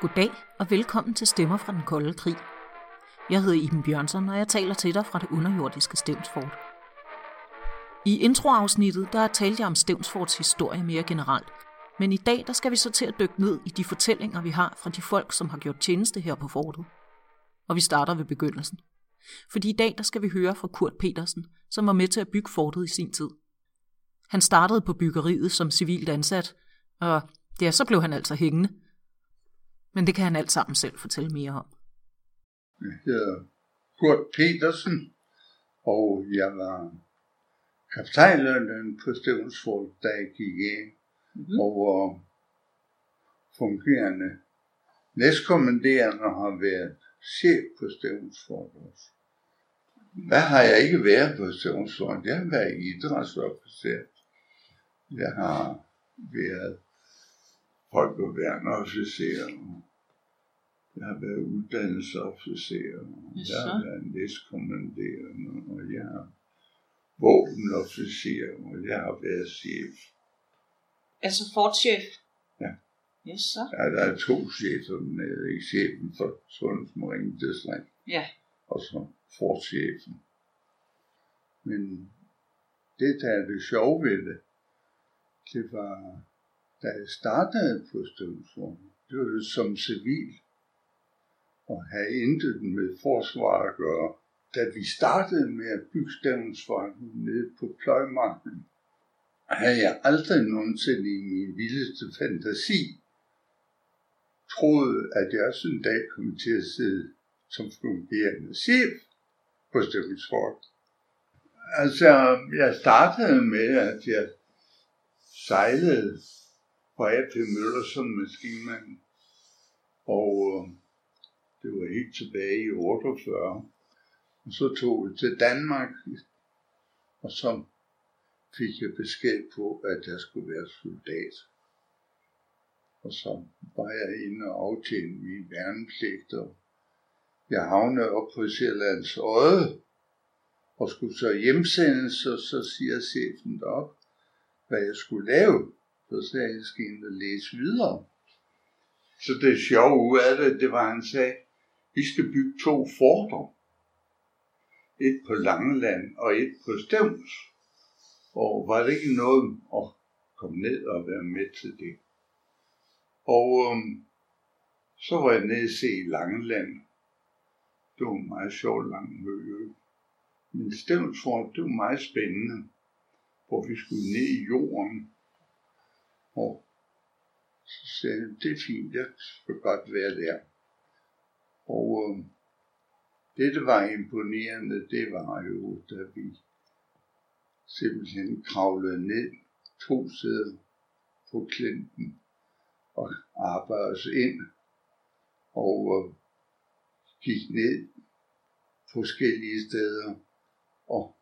Goddag og velkommen til Stemmer fra den kolde krig. Jeg hedder Iben Bjørnsen, og jeg taler til dig fra det underjordiske Stevnsfort. I introafsnittet der talte jeg om Stevnsforts historie mere generelt, men i dag der skal vi så til at dykke ned i de fortællinger, vi har fra de folk, som har gjort tjeneste her på fortet. Og vi starter ved begyndelsen. Fordi i dag der skal vi høre fra Kurt Petersen, som var med til at bygge fortet i sin tid. Han startede på byggeriet som civilt ansat, og ja, så blev han altså hængende – men det kan han alt sammen selv fortælle mere om. Jeg hedder Kurt Petersen, og jeg var kaptajnlønnen på Stevensfort, da jeg gik ind, mm-hmm. og var fungerende næstkommanderende har været chef på Stevensfort også. Hvad har jeg ikke været på Stevensfort? Jeg har været idrætsofficer. Jeg har været folkeværnofficer. Jeg har været uddannelsesofficer. Jeg har været næstkommanderende, og jeg har våbenofficer, og jeg har været chef. Altså fortchef? Ja. Yes, så. Ja, der er to chefer dernede, ikke chefen for Sundheds Marine Distrikt. Ja. Og så fortchefen. Men det, der er det sjove ved det, det var da jeg startede på Støvnsvognen, det var det som civil og havde intet med forsvar at gøre. Da vi startede med at bygge Stævnsvognen nede på pløjmarken, havde jeg aldrig nogensinde i min vildeste fantasi troet, at jeg også en dag kom til at sidde som fungerende chef på Stævnsvognen. Altså, jeg startede med, at jeg sejlede på AP Møller som maskinmand. Og øh, det var helt tilbage i 48. Og så tog vi til Danmark, og så fik jeg besked på, at jeg skulle være soldat. Og så var jeg inde og aftjente min værnepligt, og jeg havnede op på Sjællands Øde, og skulle så hjemsendes, og så siger chefen op, hvad jeg skulle lave. Så sagde jeg, skal ind og læse videre. Så det sjove ud af det, det var, at han sagde, vi skal bygge to forter. Et på Langeland og et på Stævns. Og var det ikke noget at komme ned og være med til det. Og øhm, så var jeg nede og se Langeland. Det var en meget sjov lang møde. Men Stævnsfort, det var meget spændende, hvor vi skulle ned i jorden og så sagde han, det er fint, jeg skal godt være der. Og øh, det, der var imponerende, det var jo, da vi simpelthen kravlede ned to sæder på klinten og arbejdede os ind og øh, gik ned forskellige steder og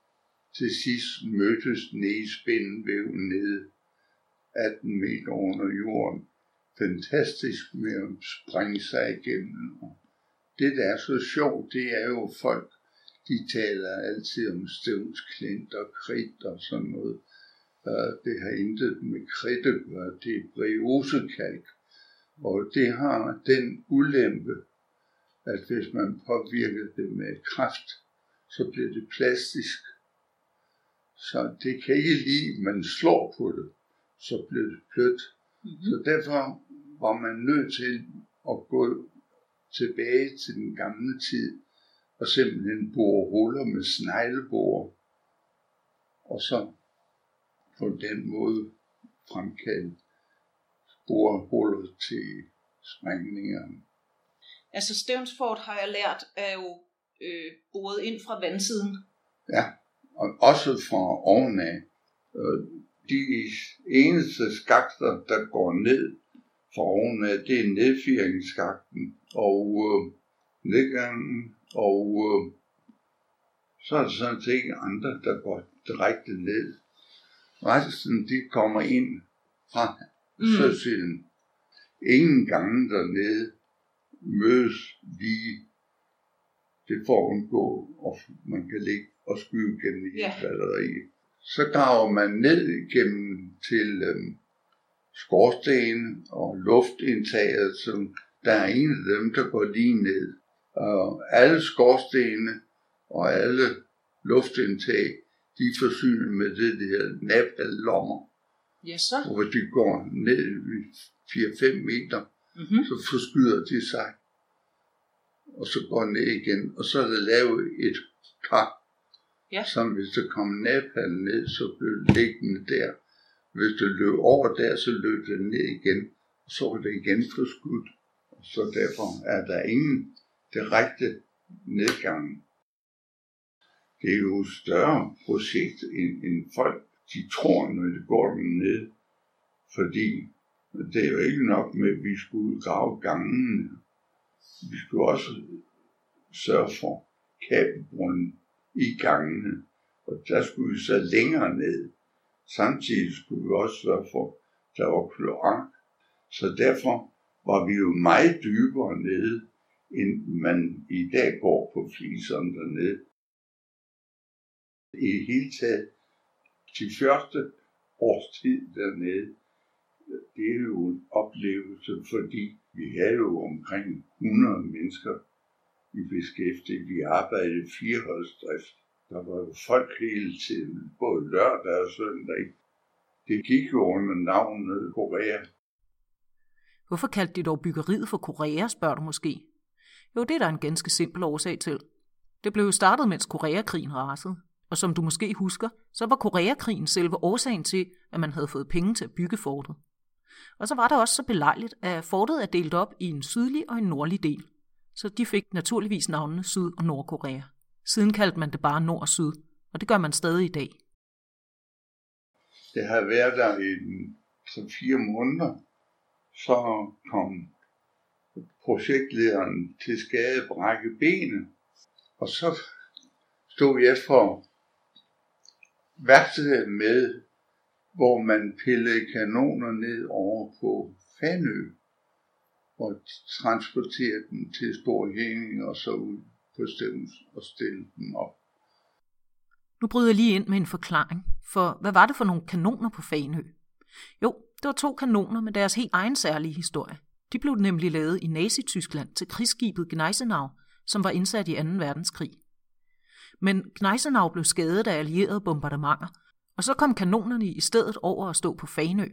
til sidst mødtes nede i spindelvæven nede 18 meter under jorden. Fantastisk med at sprænge sig igennem. Det, der er så sjovt, det er jo folk, de taler altid om stævnsklint og kridt og sådan noget. Øh, det har intet med kridt at gøre, det er briosekalk. Og det har den ulempe, at hvis man påvirker det med kraft, så bliver det plastisk. Så det kan ikke lide, at man slår på det så blev det blødt. Mm-hmm. Så derfor var man nødt til at gå tilbage til den gamle tid og simpelthen bore huller med sneglebor og så på den måde fremkalde borehuller til sprængninger. Altså Stevnsfort har jeg lært er jo øh, boret ind fra vandsiden. Ja, og også fra ovenaf. Øh, de eneste skakter, der går ned for oven af, det er nedfjeringsskakten og øh, nedgangen, og øh, så er der sådan set ikke andre, der går direkte ned. Resten, de kommer ind fra mm. søsiden. Ingen gange dernede mødes lige det at undgå, og man kan ligge og skyde gennem yeah. batteri så graver man ned igennem til øhm, skorsten og luftindtaget, som der er en af dem, der går lige ned. Og alle skorstene og alle luftindtag, de er forsynet med det der napalommer. Ja, så. Og hvis de går ned i 4-5 meter, Mm-hmm. så forskyder de sig. Og så går ned igen, og så er der lavet et par, Ja. som hvis der kom napalm ned, så blev det liggende der. Hvis det løb over der, så løb det ned igen, og så var det igen forskudt. Så derfor er der ingen direkte nedgang. Det er jo et større projekt, end, end folk de tror, når de går derned. Fordi det er jo ikke nok med, at vi skulle grave gangene. Vi skulle også sørge for kabelbrunden i gangene. Og der skulle vi så længere ned. Samtidig skulle vi også sørge for, at der var kloak. Så derfor var vi jo meget dybere nede, end man i dag går på fliserne dernede. I hele taget, de første års tid dernede, det er jo en oplevelse, fordi vi havde jo omkring 100 mennesker i beskæftigelse. Vi arbejdede fireholdsdrift. Der var jo folk hele tiden, både lørdag og søndag. Det gik jo under navnet Korea. Hvorfor kaldte de dog byggeriet for Korea, spørger du måske? Jo, det er der en ganske simpel årsag til. Det blev jo startet, mens Koreakrigen rasede. Og som du måske husker, så var Koreakrigen selve årsagen til, at man havde fået penge til at bygge fortet. Og så var det også så belejligt, at fortet er delt op i en sydlig og en nordlig del. Så de fik naturligvis navnene Syd- og Nordkorea. Siden kaldte man det bare Nord og Syd, og det gør man stadig i dag. Det har været der i så fire måneder. Så kom projektlederen til skade brække benet. Og så stod jeg for værkstedet med, hvor man pillede kanoner ned over på Fanø og transportere dem til Storhæning og så ud på stedet og stille dem op. Nu bryder jeg lige ind med en forklaring, for hvad var det for nogle kanoner på Fanø? Jo, det var to kanoner med deres helt egen særlige historie. De blev nemlig lavet i Nazi-Tyskland til krigsskibet Gneisenau, som var indsat i 2. verdenskrig. Men Gneisenau blev skadet af allierede bombardementer, og så kom kanonerne i stedet over at stå på Fanø.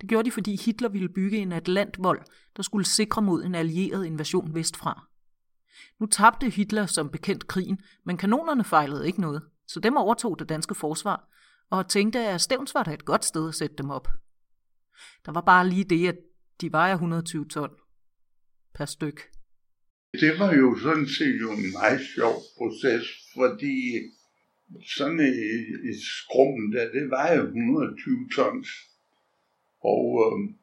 Det gjorde de, fordi Hitler ville bygge en atlantvold, der skulle sikre mod en allieret invasion vestfra. Nu tabte Hitler som bekendt krigen, men kanonerne fejlede ikke noget, så dem overtog det danske forsvar, og tænkte, at Stævns var da et godt sted at sætte dem op. Der var bare lige det, at de vejer 120 ton per styk. Det var jo sådan set jo en meget sjov proces, fordi sådan et, et skrum der, det vejer 120 tons. Og øh,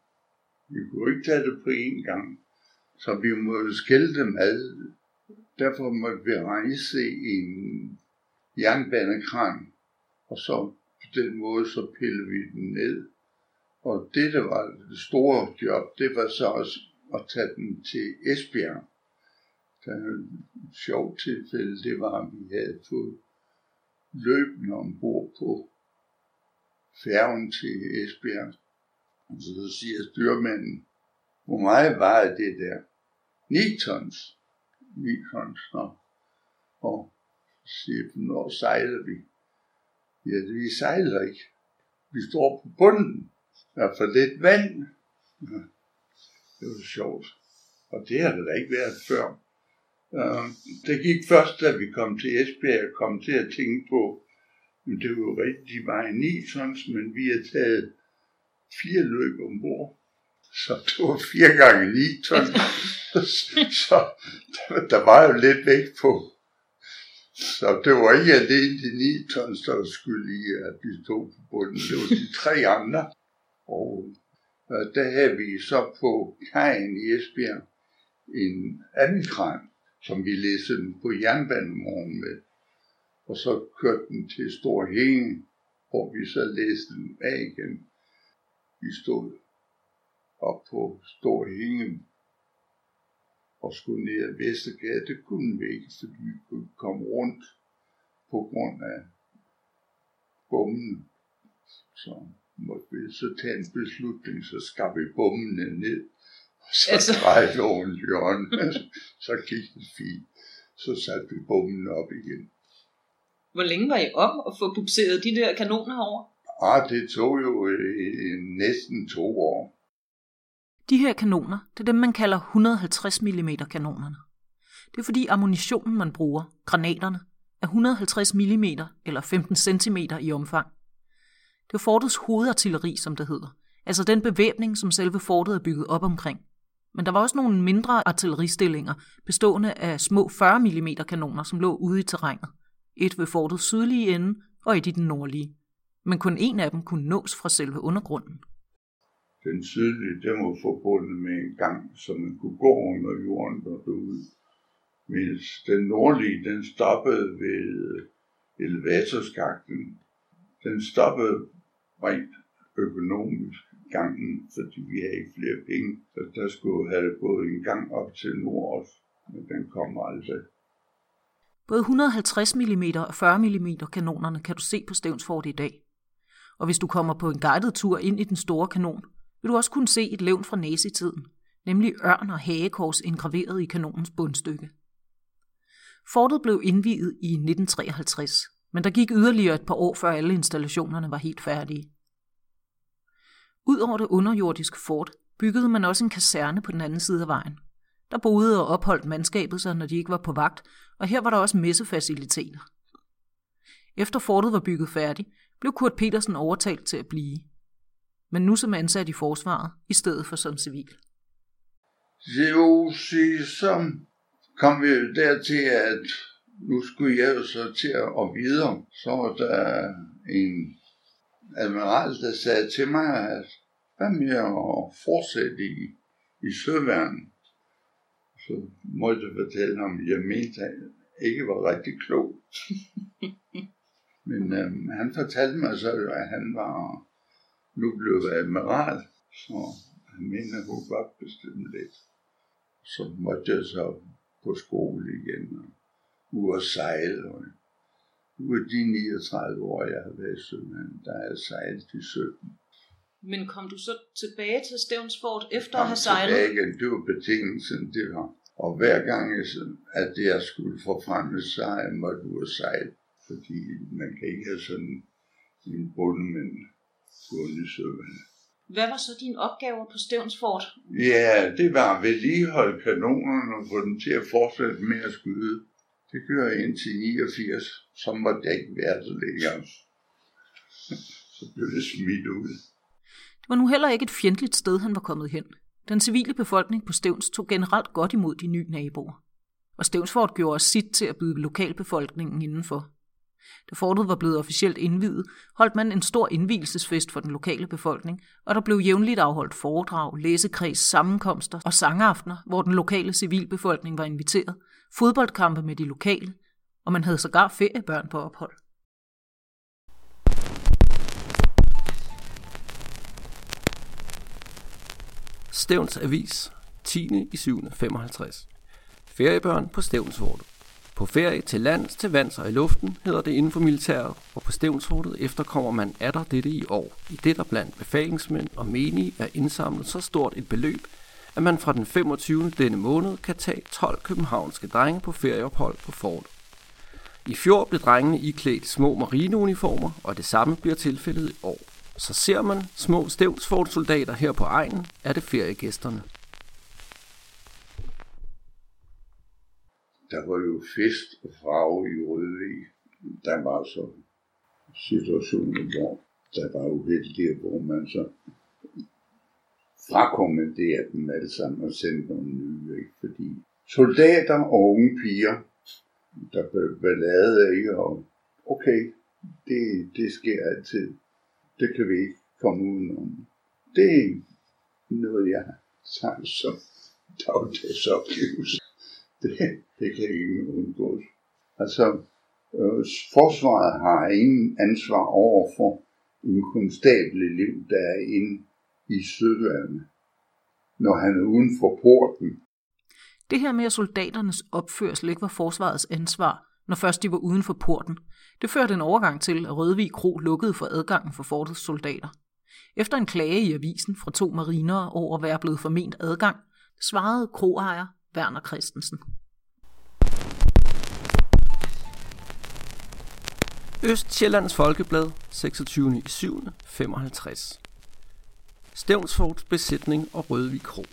vi kunne ikke tage det på én gang. Så vi måtte skille dem ad. Derfor måtte vi rejse i en jernbanekran. Og så på den måde, så pillede vi den ned. Og det, der var det store job, det var så også at tage den til Esbjerg. Der er et sjovt tilfælde, det var, at vi havde fået løbende ombord på færgen til Esbjerg. Så, så siger styrmanden, hvor meget var det der? 9 tons. 9 tons. Nå. Og siger jeg, hvornår sejler vi? Ja, vi sejler ikke. Vi står på bunden. Der er for lidt vand. Ja, det var sjovt. Og det har det da ikke været før. Uh, det gik først, da vi kom til Esbjerg, og kom til at tænke på, men det var jo rigtigt, de var i 9 tons, men vi har taget fire løb ombord. Så det var fire gange 9 tons. så der, der var jo lidt vægt på. Så det var ikke alene de 9 tons, der var skyld i, at vi stod på bunden. Det var de tre andre. Og uh, der havde vi så på kajen i Esbjerg en anden kran, som vi læste den på jernbanemorgen med. Og så kørte den til Stor hvor vi så læste den af igen. Vi stod op på Stor Hænge og skulle ned ad Vestergade. Det kunne vi ikke, fordi vi kunne komme rundt på grund af bommen. Så måtte vi så tage en beslutning, så skar vi bommene ned Så altså... drejede hun hjørnet, så gik det fint. Så satte vi bommen op igen. Hvor længe var I om at få bukseret de der kanoner over? Ah, det tog jo øh, næsten to år. De her kanoner, det er dem, man kalder 150 mm kanonerne. Det er fordi ammunitionen, man bruger, granaterne, er 150 mm eller 15 cm i omfang. Det er fortets hovedartilleri, som det hedder, altså den bevæbning, som selve fortet er bygget op omkring. Men der var også nogle mindre artilleristillinger, bestående af små 40 mm kanoner, som lå ude i terrænet. Et ved fortets sydlige ende og et i den nordlige. Men kun en af dem kunne nås fra selve undergrunden. Den sydlige, den var forbundet med en gang, så man kunne gå under jorden derude. Mens den nordlige, den stoppede ved elevatorskakten. Den stoppede rent økonomisk gangen, fordi vi havde ikke flere penge. Så der skulle have gået en gang op til nord men den kom aldrig. Både 150 mm og 40 mm kanonerne kan du se på Stævnsfort i dag. Og hvis du kommer på en guided tur ind i den store kanon, vil du også kunne se et levn fra nazitiden, nemlig ørn og hagekors indgraveret i kanonens bundstykke. Fortet blev indviet i 1953, men der gik yderligere et par år, før alle installationerne var helt færdige. Udover det underjordiske fort, byggede man også en kaserne på den anden side af vejen. Der boede og opholdt mandskabet sig, når de ikke var på vagt, og her var der også messefaciliteter. Efter fortet var bygget færdigt, blev Kurt Petersen overtalt til at blive. Men nu som ansat i forsvaret, i stedet for som civil. Jo, så kom vi dertil, at nu skulle jeg jo så til at videre. Så var der en admiral, der sagde til mig, at hvad med at fortsætte i, i søværnen? Så måtte jeg fortælle ham, at jeg mente, at jeg ikke var rigtig klog. Men øhm, han fortalte mig så, at han var nu blevet admiral, så han mente, at hun godt bestemme lidt. Så måtte jeg så på skole igen, og ud og sejle, og ud af de 39 år, jeg har været i der er jeg sejlet i 17. Men kom du så tilbage til Stævnsfort efter at have sejlet? tilbage igen, det var betingelsen, det var. Og hver gang, at jeg skulle forfremmes, så har jeg måttet ud og sejle. Fordi man kan ikke have sådan en bundemænd gående i søværnet. Hvad var så dine opgaver på Stævnsfort? Ja, det var at vedligeholde kanonerne og få dem til at fortsætte med at skyde. Det gjorde jeg indtil 89, så måtte jeg ikke være så længere. Så blev det smidt ud. Det var nu heller ikke et fjendtligt sted, han var kommet hen. Den civile befolkning på Stævns tog generelt godt imod de nye naboer. Og Stævnsfort gjorde også sit til at byde lokalbefolkningen indenfor. Da fortet var blevet officielt indviet, holdt man en stor indvielsesfest for den lokale befolkning, og der blev jævnligt afholdt foredrag, læsekreds, sammenkomster og sangaftener, hvor den lokale civilbefolkning var inviteret, fodboldkampe med de lokale, og man havde sågar feriebørn på ophold. Stævns Avis, 10. i 7. 55. Feriebørn på Stævnsfortet. På ferie til lands, til vands og i luften hedder det inden for militæret, og på Stævnsfortet efterkommer man atter dette i år, i det der blandt befalingsmænd og menige er indsamlet så stort et beløb, at man fra den 25. denne måned kan tage 12 københavnske drenge på ferieophold på fortet. I fjor blev drengene iklædt små marineuniformer, og det samme bliver tilfældet i år. Så ser man små stævnsfortsoldater her på egnen, er det feriegæsterne. Der var jo fest og farve i Rødvig. Der var så situationer, hvor der var uheldige, hvor man så frakommanderede dem alle sammen og sendte nogle nye, ikke? fordi soldater og unge piger, der blev ballade, ikke? og okay, det, det sker altid. Det kan vi ikke komme udenom. Det er noget, jeg tager som dagligdagsoplevelse. Det, det kan ikke undgås. Altså, øh, forsvaret har ingen ansvar over for en konstabel liv, der er inde i søværende, når han er uden for porten. Det her med, at soldaternes opførsel ikke var forsvarets ansvar, når først de var uden for porten, det førte en overgang til, at Rødvig Kro lukkede for adgangen for fortets soldater. Efter en klage i avisen fra to marinere over at være blevet forment adgang, svarede kroejer Werner Christensen. Østjyllands Folkeblad, 26. 7. 55. Stævnsfords besætning og Rødvig Kro.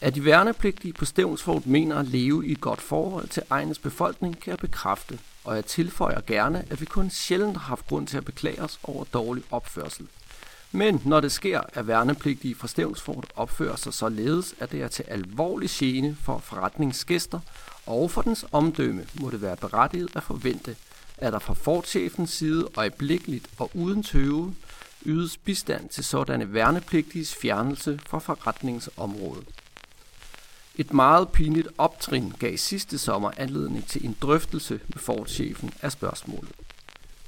At de værnepligtige på Stævnsfort mener at leve i et godt forhold til egens befolkning, kan jeg bekræfte, og jeg tilføjer gerne, at vi kun sjældent har haft grund til at beklage os over dårlig opførsel. Men når det sker, er værnepligtige fra Stævnsfort opfører sig således, at det er til alvorlig gene for forretningsgæster og for dens omdømme, må det være berettiget at forvente, at der fra fortchefens side øjeblikkeligt og uden tøve ydes bistand til sådanne værnepligtiges fjernelse fra forretningsområdet. Et meget pinligt optrin gav sidste sommer anledning til en drøftelse med fortchefen af spørgsmålet.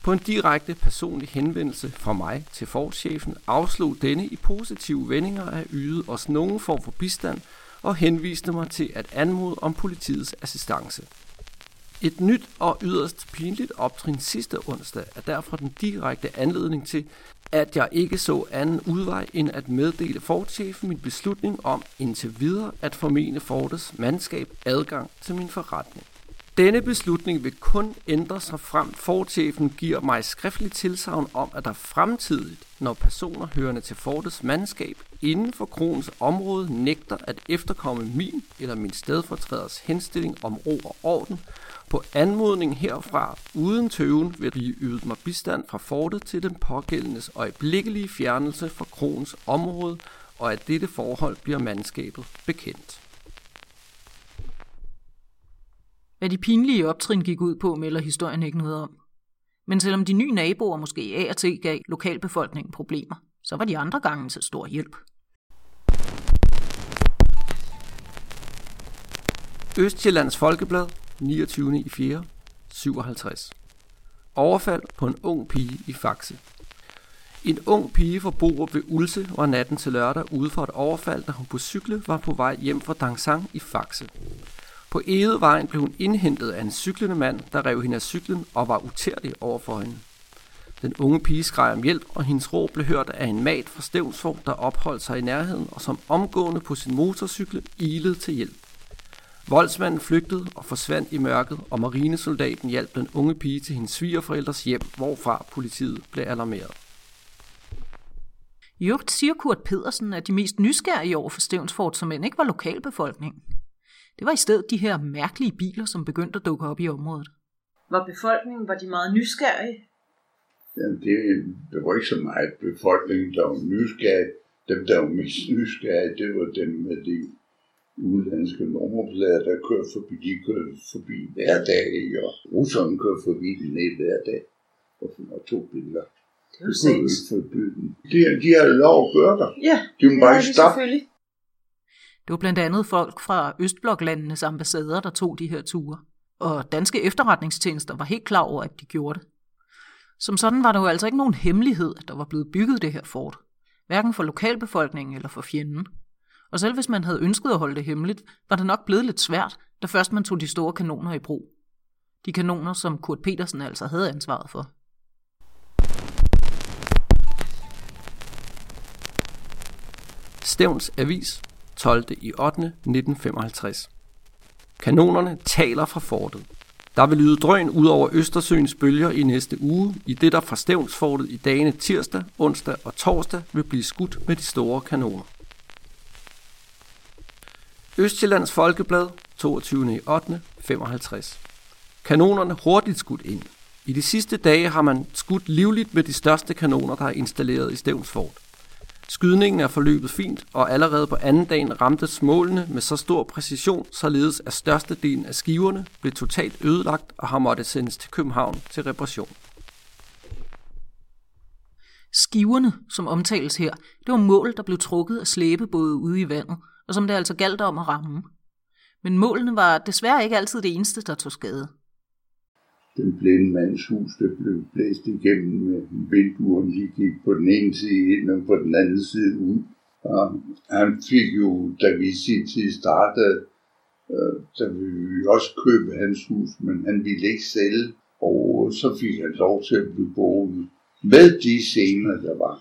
På en direkte personlig henvendelse fra mig til forchefen afslog denne i positive vendinger at yde os nogen form for bistand og henviste mig til at anmode om politiets assistance. Et nyt og yderst pinligt optrin sidste onsdag er derfor den direkte anledning til, at jeg ikke så anden udvej end at meddele forchefen min beslutning om indtil videre at formene fortets mandskab adgang til min forretning. Denne beslutning vil kun ændre sig frem fortchefen giver mig skriftligt tilsavn om, at der fremtidigt, når personer hørende til fortets mandskab inden for kronens område nægter at efterkomme min eller min stedfortræders henstilling om ro og orden, på anmodning herfra uden tøven vil blive ydet mig bistand fra fortet til den pågældendes øjeblikkelige fjernelse fra kronens område, og at dette forhold bliver mandskabet bekendt. Hvad de pinlige optrin gik ud på, melder historien ikke noget om. Men selvom de nye naboer måske af og til gav lokalbefolkningen problemer, så var de andre gange til stor hjælp. Østjyllands Folkeblad, 29. i 4. 57. Overfald på en ung pige i Faxe. En ung pige fra Borup ved Ulse var natten til lørdag ude for et overfald, da hun på cykle var på vej hjem fra Dangsang i Faxe. På Edevejen blev hun indhentet af en cyklende mand, der rev hende af cyklen og var utærlig over for hende. Den unge pige skreg om hjælp, og hendes råb blev hørt af en mat fra Stævnsvog, der opholdt sig i nærheden og som omgående på sin motorcykel ilede til hjælp. Voldsmanden flygtede og forsvandt i mørket, og marinesoldaten hjalp den unge pige til hendes svigerforældres hjem, hvorfra politiet blev alarmeret. Jugt siger Kurt Pedersen, at de mest nysgerrige over for Stævnsfort som end ikke var lokalbefolkningen. Det var i stedet de her mærkelige biler, som begyndte at dukke op i området. Var befolkningen, var de meget nysgerrige? Jamen, det, det var ikke så meget befolkningen, der var nysgerrige. Dem, der var mest nysgerrige, det var dem med de udenlandske nummerplader, der kører forbi, de kører forbi hver dag, og russerne kører forbi den ned hver dag, og, og to biler. Det er jo sex. De, de har lov at gøre der. Ja, De må bare ikke stoppe. Det var blandt andet folk fra Østbloklandenes ambassader, der tog de her ture. Og danske efterretningstjenester var helt klar over, at de gjorde det. Som sådan var der jo altså ikke nogen hemmelighed, at der var blevet bygget det her fort. Hverken for lokalbefolkningen eller for fjenden. Og selv hvis man havde ønsket at holde det hemmeligt, var det nok blevet lidt svært, da først man tog de store kanoner i brug. De kanoner, som Kurt Petersen altså havde ansvaret for. Stævns Avis, 12. i 8. 1955. Kanonerne taler fra fortet. Der vil lyde drøn ud over Østersøens bølger i næste uge, i det der fra Stævnsfortet i dagene tirsdag, onsdag og torsdag vil blive skudt med de store kanoner. Østjyllands Folkeblad, 22. i 8. 55. Kanonerne hurtigt skudt ind. I de sidste dage har man skudt livligt med de største kanoner, der er installeret i Stævnsfort. Skydningen er forløbet fint, og allerede på anden dagen ramtes målene med så stor præcision, således at størstedelen af skiverne blev totalt ødelagt og har måttet sendes til København til reparation. Skiverne, som omtales her, det var mål, der blev trukket af slæbebåde ude i vandet, og som det altså galt om at ramme. Men målene var desværre ikke altid det eneste, der tog skade. Den blinde mands hus, der blev blæst igennem med vinduerne, de gik på den ene side ind og på den anden side ud. Og han fik jo, da vi i sin tid startede, øh, der ville vi også købe hans hus, men han ville ikke sælge, og så fik han lov til at blive boende med de scener, der var.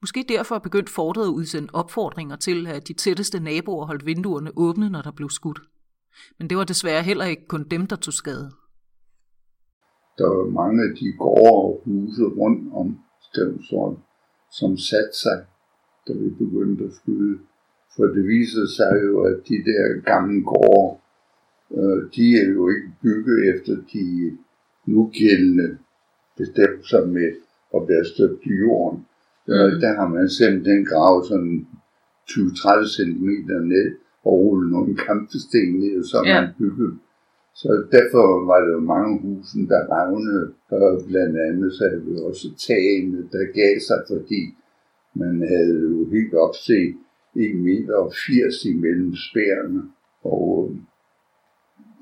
Måske derfor begyndte fortet at udsende opfordringer til, at de tætteste naboer holdt vinduerne åbne, når der blev skudt. Men det var desværre heller ikke kun dem, der tog skade. Der var mange af de gårde og huse rundt om Stevnsfort, som satte sig, da vi begyndte at skyde. For det viser sig jo, at de der gamle gårde, øh, de er jo ikke bygget efter de nugældende bestemmelser med at være støbt i jorden. Mm. Der har man simpelthen gravet sådan 20-30 cm ned og rullet nogle kampesten ned, som ja. man byggede. Så derfor var der jo mange husen, der revnede, og blandt andet så havde vi også tagene, der gav sig, fordi man havde jo helt op til 1 meter og 80 imellem spærene, og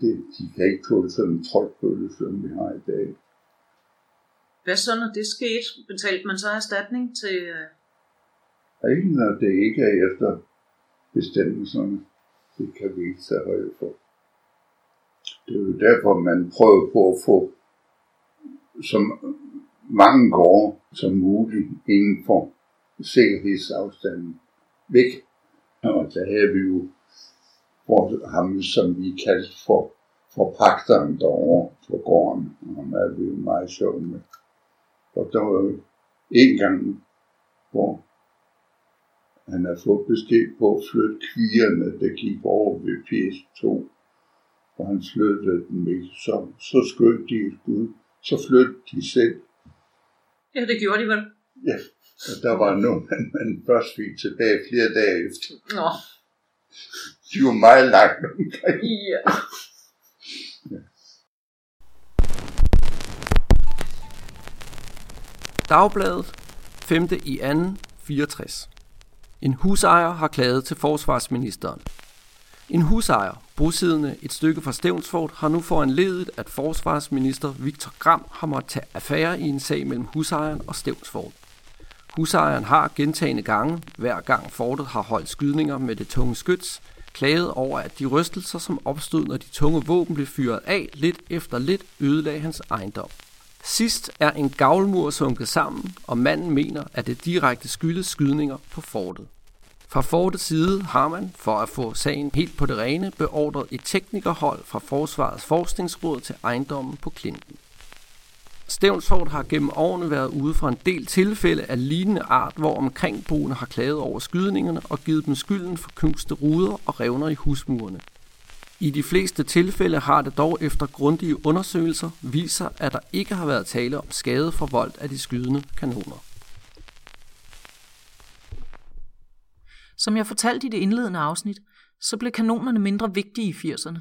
det, de kan ikke tåle sådan en trykbølle, som vi har i dag. Hvad så, når det skete? Betalte man så erstatning til... Øh... Ikke når det ikke er efter bestemmelserne. Det kan vi ikke tage højde for. Det er jo derfor, man prøver på at få så mange gårde som muligt inden for sikkerhedsafstanden væk. Og der havde vi jo hvor ham, som vi kaldte for, for pagteren derovre på gården. Og ham er vi jo meget sjov med. Og der var jo en gang, hvor han har fået besked på at flytte kvierne, der gik over ved PS2. Og han flyttede dem ikke, så, så skød de et skud. Så flyttede de selv. Ja, det gjorde de vel. Ja, og der var nogen, man, man først fik tilbage flere dage efter. Nå. De var meget langt omkring. Ja. ja. Dagbladet 5. i 2. 64. En husejer har klaget til forsvarsministeren. En husejer, bosiddende et stykke fra Stævnsfort, har nu foranledet, at forsvarsminister Victor Gram har måttet tage affære i en sag mellem husejeren og Stævnsfort. Husejeren har gentagende gange, hver gang fortet har holdt skydninger med det tunge skyts, klaget over, at de rystelser, som opstod, når de tunge våben blev fyret af, lidt efter lidt ødelagde hans ejendom. Sidst er en gavlmur sunket sammen, og manden mener, at det direkte skyldes skydninger på fortet. Fra fortets side har man, for at få sagen helt på det rene, beordret et teknikerhold fra Forsvarets Forskningsråd til ejendommen på Klinten. Stævnsfort har gennem årene været ude for en del tilfælde af lignende art, hvor omkringboende har klaget over skydningerne og givet dem skylden for knuste ruder og revner i husmurene. I de fleste tilfælde har det dog efter grundige undersøgelser vist sig, at der ikke har været tale om skade voldt af de skydende kanoner. Som jeg fortalte i det indledende afsnit, så blev kanonerne mindre vigtige i 80'erne.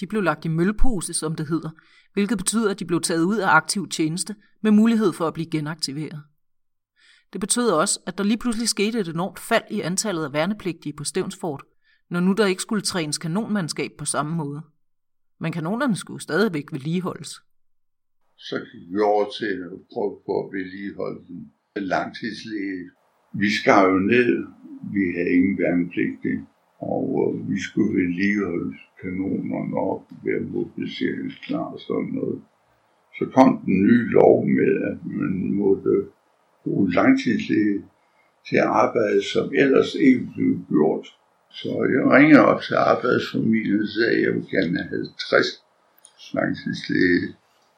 De blev lagt i mølpose, som det hedder, hvilket betyder, at de blev taget ud af aktiv tjeneste med mulighed for at blive genaktiveret. Det betød også, at der lige pludselig skete et enormt fald i antallet af værnepligtige på Stævnsfort, når nu der ikke skulle trænes kanonmandskab på samme måde. Men kanonerne skulle stadigvæk vedligeholdes. Så gik vi over til at prøve på at vedligeholde den langtidslæge. Vi skar jo ned, vi havde ingen værnepligtige, og øh, vi skulle vedligeholde kanonerne op, være mobiliseringsklar og sådan noget. Så kom den nye lov med, at man måtte bruge langtidslæge til at arbejde, som ellers ikke blev gjort så jeg ringede op til arbejdsfamilien og sagde, at jeg ville gerne have 50 langtidslæge.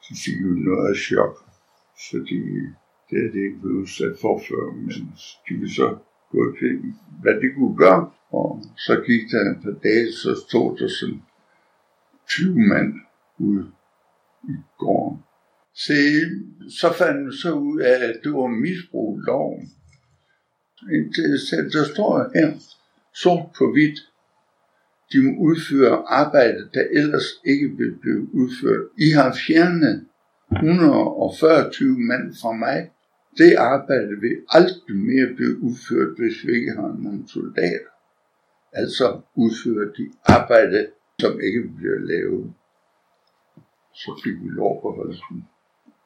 Så fik jo noget af chok, fordi det er det ikke blevet udsat for før, men de vil så gå og hvad de kunne gøre. Og så gik der et par dage, så stod der sådan 20 mand ude i gården. Se, så fandt man så ud af, at det var misbrug loven. Øh, der står her, sort på hvidt. De må udføre arbejde, der ellers ikke vil blive udført. I har fjernet 140 mand fra mig. Det arbejde vil aldrig mere blive udført, hvis vi ikke har nogen soldater. Altså udfører de arbejde, som ikke bliver lavet. Så fik vi lov holde dem.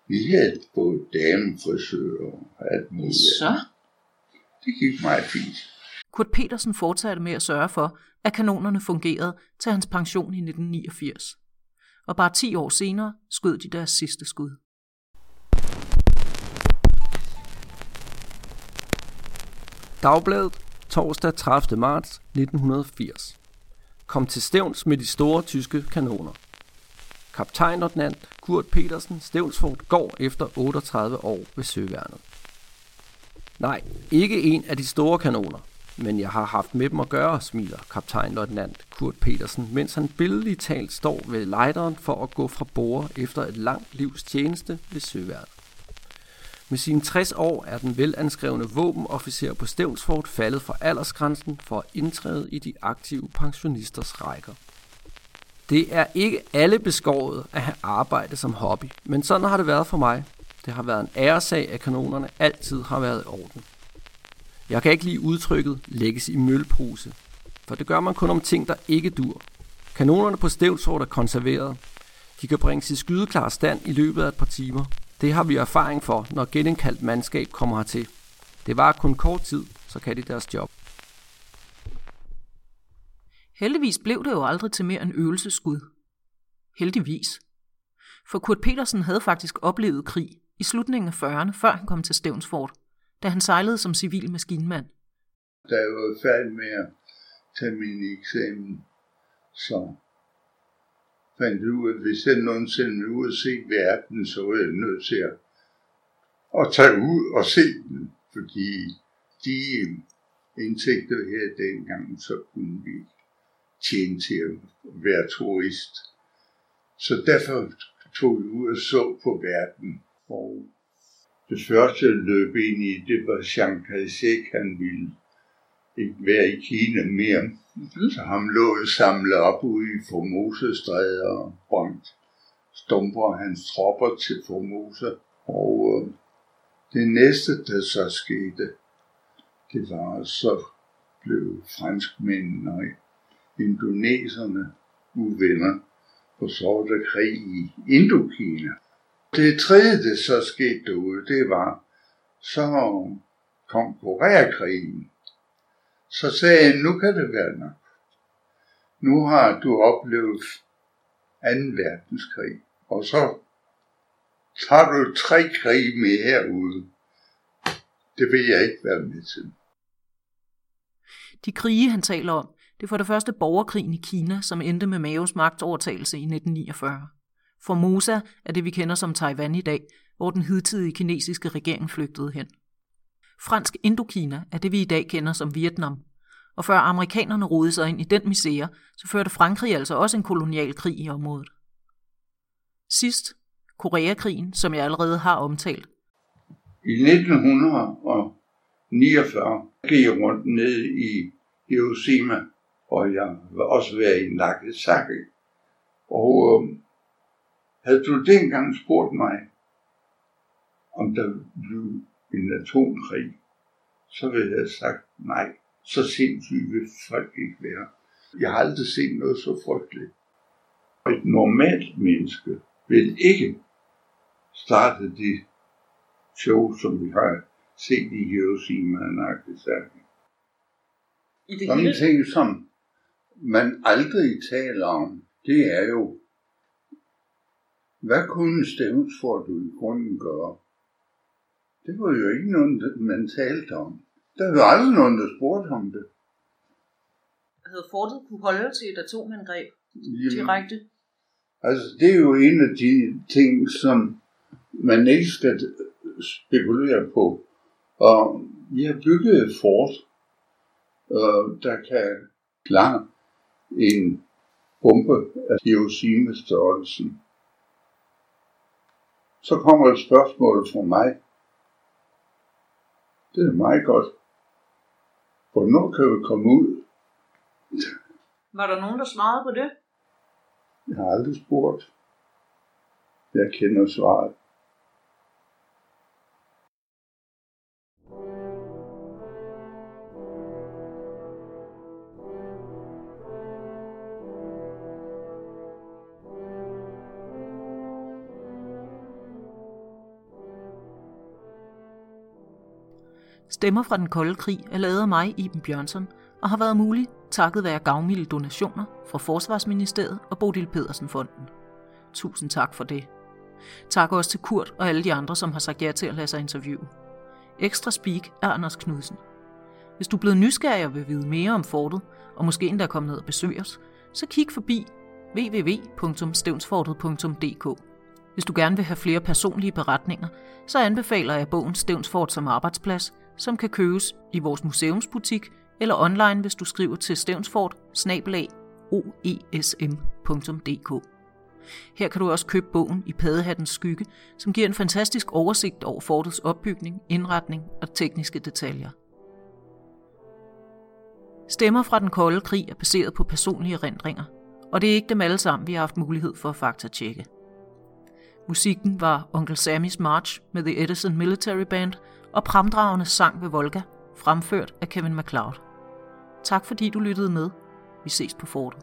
Vi havde både damefrisører og alt muligt. Så? Det gik meget fint. Kurt Petersen fortsatte med at sørge for, at kanonerne fungerede til hans pension i 1989. Og bare 10 år senere skød de deres sidste skud. Dagbladet, torsdag 30. marts 1980. Kom til stævns med de store tyske kanoner. Kaptajnløjtnant Kurt Petersen Stævnsfort går efter 38 år ved søværnet. Nej, ikke en af de store kanoner, men jeg har haft med dem at gøre, smiler kaptajnløjtnant Kurt Petersen, mens han billedligt talt står ved lejderen for at gå fra bord efter et langt livs tjeneste ved søværnet. Med sine 60 år er den velanskrevne våbenofficer på Stevnsfort faldet for aldersgrænsen for at indtræde i de aktive pensionisters rækker. Det er ikke alle beskåret at have arbejde som hobby, men sådan har det været for mig. Det har været en æresag, at kanonerne altid har været i orden. Jeg kan ikke lide udtrykket lægges i mølpose, for det gør man kun om ting, der ikke dur. Kanonerne på Stevnsfort er konserveret. De kan bringes i skydeklar stand i løbet af et par timer. Det har vi erfaring for, når genindkaldt mandskab kommer hertil. Det var kun kort tid, så kan de deres job. Heldigvis blev det jo aldrig til mere en øvelseskud. Heldigvis. For Kurt Petersen havde faktisk oplevet krig i slutningen af 40'erne, før han kom til Stevnsfort, da han sejlede som civil maskinmand. Da jeg var færdig med at tage min eksamen, så fandt ud af, at hvis jeg nogensinde ville ud og se verden, så var jeg nødt til at, at tage ud og se den, fordi de indtægter her dengang, så kunne vi tjene til at være turist. Så derfor tog vi ud og så på verden. Og det første jeg løb ind i, det var Jean Kalsek, han ville ikke være i Kina mere. Mm-hmm. Så ham lå samlet op ude i Formosa-stræder og brændt stumper hans tropper til Formosa. Og øh, det næste, der så skete, det var, så blev franskmændene og indoneserne uvenner, og så var der krig i Indokina. Det tredje, der så skete derude, det var, så kom Koreakrigen. Så sagde jeg, nu kan det være nok. Nu har du oplevet 2. verdenskrig, og så tager du tre krige med herude. Det vil jeg ikke være med til. De krige, han taler om, det er for det første borgerkrigen i Kina, som endte med Maos magtovertagelse i 1949. Formosa er det, vi kender som Taiwan i dag, hvor den hidtidige kinesiske regering flygtede hen. Fransk Indokina er det, vi i dag kender som Vietnam. Og før amerikanerne rodede sig ind i den misære, så førte Frankrig altså også en kolonial krig i området. Sidst, Koreakrigen, som jeg allerede har omtalt. I 1949 gik jeg rundt ned i Hiroshima, og jeg var også været i Nagasaki. Og øh, havde du dengang spurgt mig, om der blev en atomkrig, så ville jeg have sagt nej. Så sindssygt vil folk ikke være. Jeg har aldrig set noget så frygteligt. Et normalt menneske vil ikke starte de show, som vi har set i Hiroshima og Nagasaki. Sådan hele? ting, som man aldrig taler om, det er jo, hvad kunne Stevens for du i grunden gøre? Det var jo ikke noget, man talte om. Der var aldrig nogen, der spurgte om det. Havde fortet kunne holde til et atomangreb Jamen, direkte? Altså, det er jo en af de ting, som man ikke skal spekulere på. Og vi har bygget et fort, øh, der kan klare en bombe af Hiroshima-størrelsen. Så kommer et spørgsmål fra mig. Det er meget godt. Hvornår kan vi komme ud? Var der nogen, der svarede på det? Jeg har aldrig spurgt. Jeg kender svaret. Stemmer fra den kolde krig er lavet af mig, Iben Bjørnsson, og har været mulig takket være gavmilde donationer fra Forsvarsministeriet og Bodil Pedersen Fonden. Tusind tak for det. Tak også til Kurt og alle de andre, som har sagt ja til at lade sig interviewe. Ekstra speak er Anders Knudsen. Hvis du er blevet nysgerrig og vil vide mere om fortet, og måske endda komme ned og besøge os, så kig forbi www.stevnsfortet.dk. Hvis du gerne vil have flere personlige beretninger, så anbefaler jeg bogen Stevnsfort som arbejdsplads, som kan købes i vores museumsbutik eller online, hvis du skriver til stevnsfort oesm.dk. Her kan du også købe bogen i Paddehattens skygge, som giver en fantastisk oversigt over fortets opbygning, indretning og tekniske detaljer. Stemmer fra den kolde krig er baseret på personlige erindringer, og det er ikke dem alle sammen, vi har haft mulighed for at faktatjekke. Musikken var Onkel Sammys March med The Edison Military Band og Pramdragende sang ved Volga, fremført af Kevin MacLeod. Tak fordi du lyttede med. Vi ses på fortet.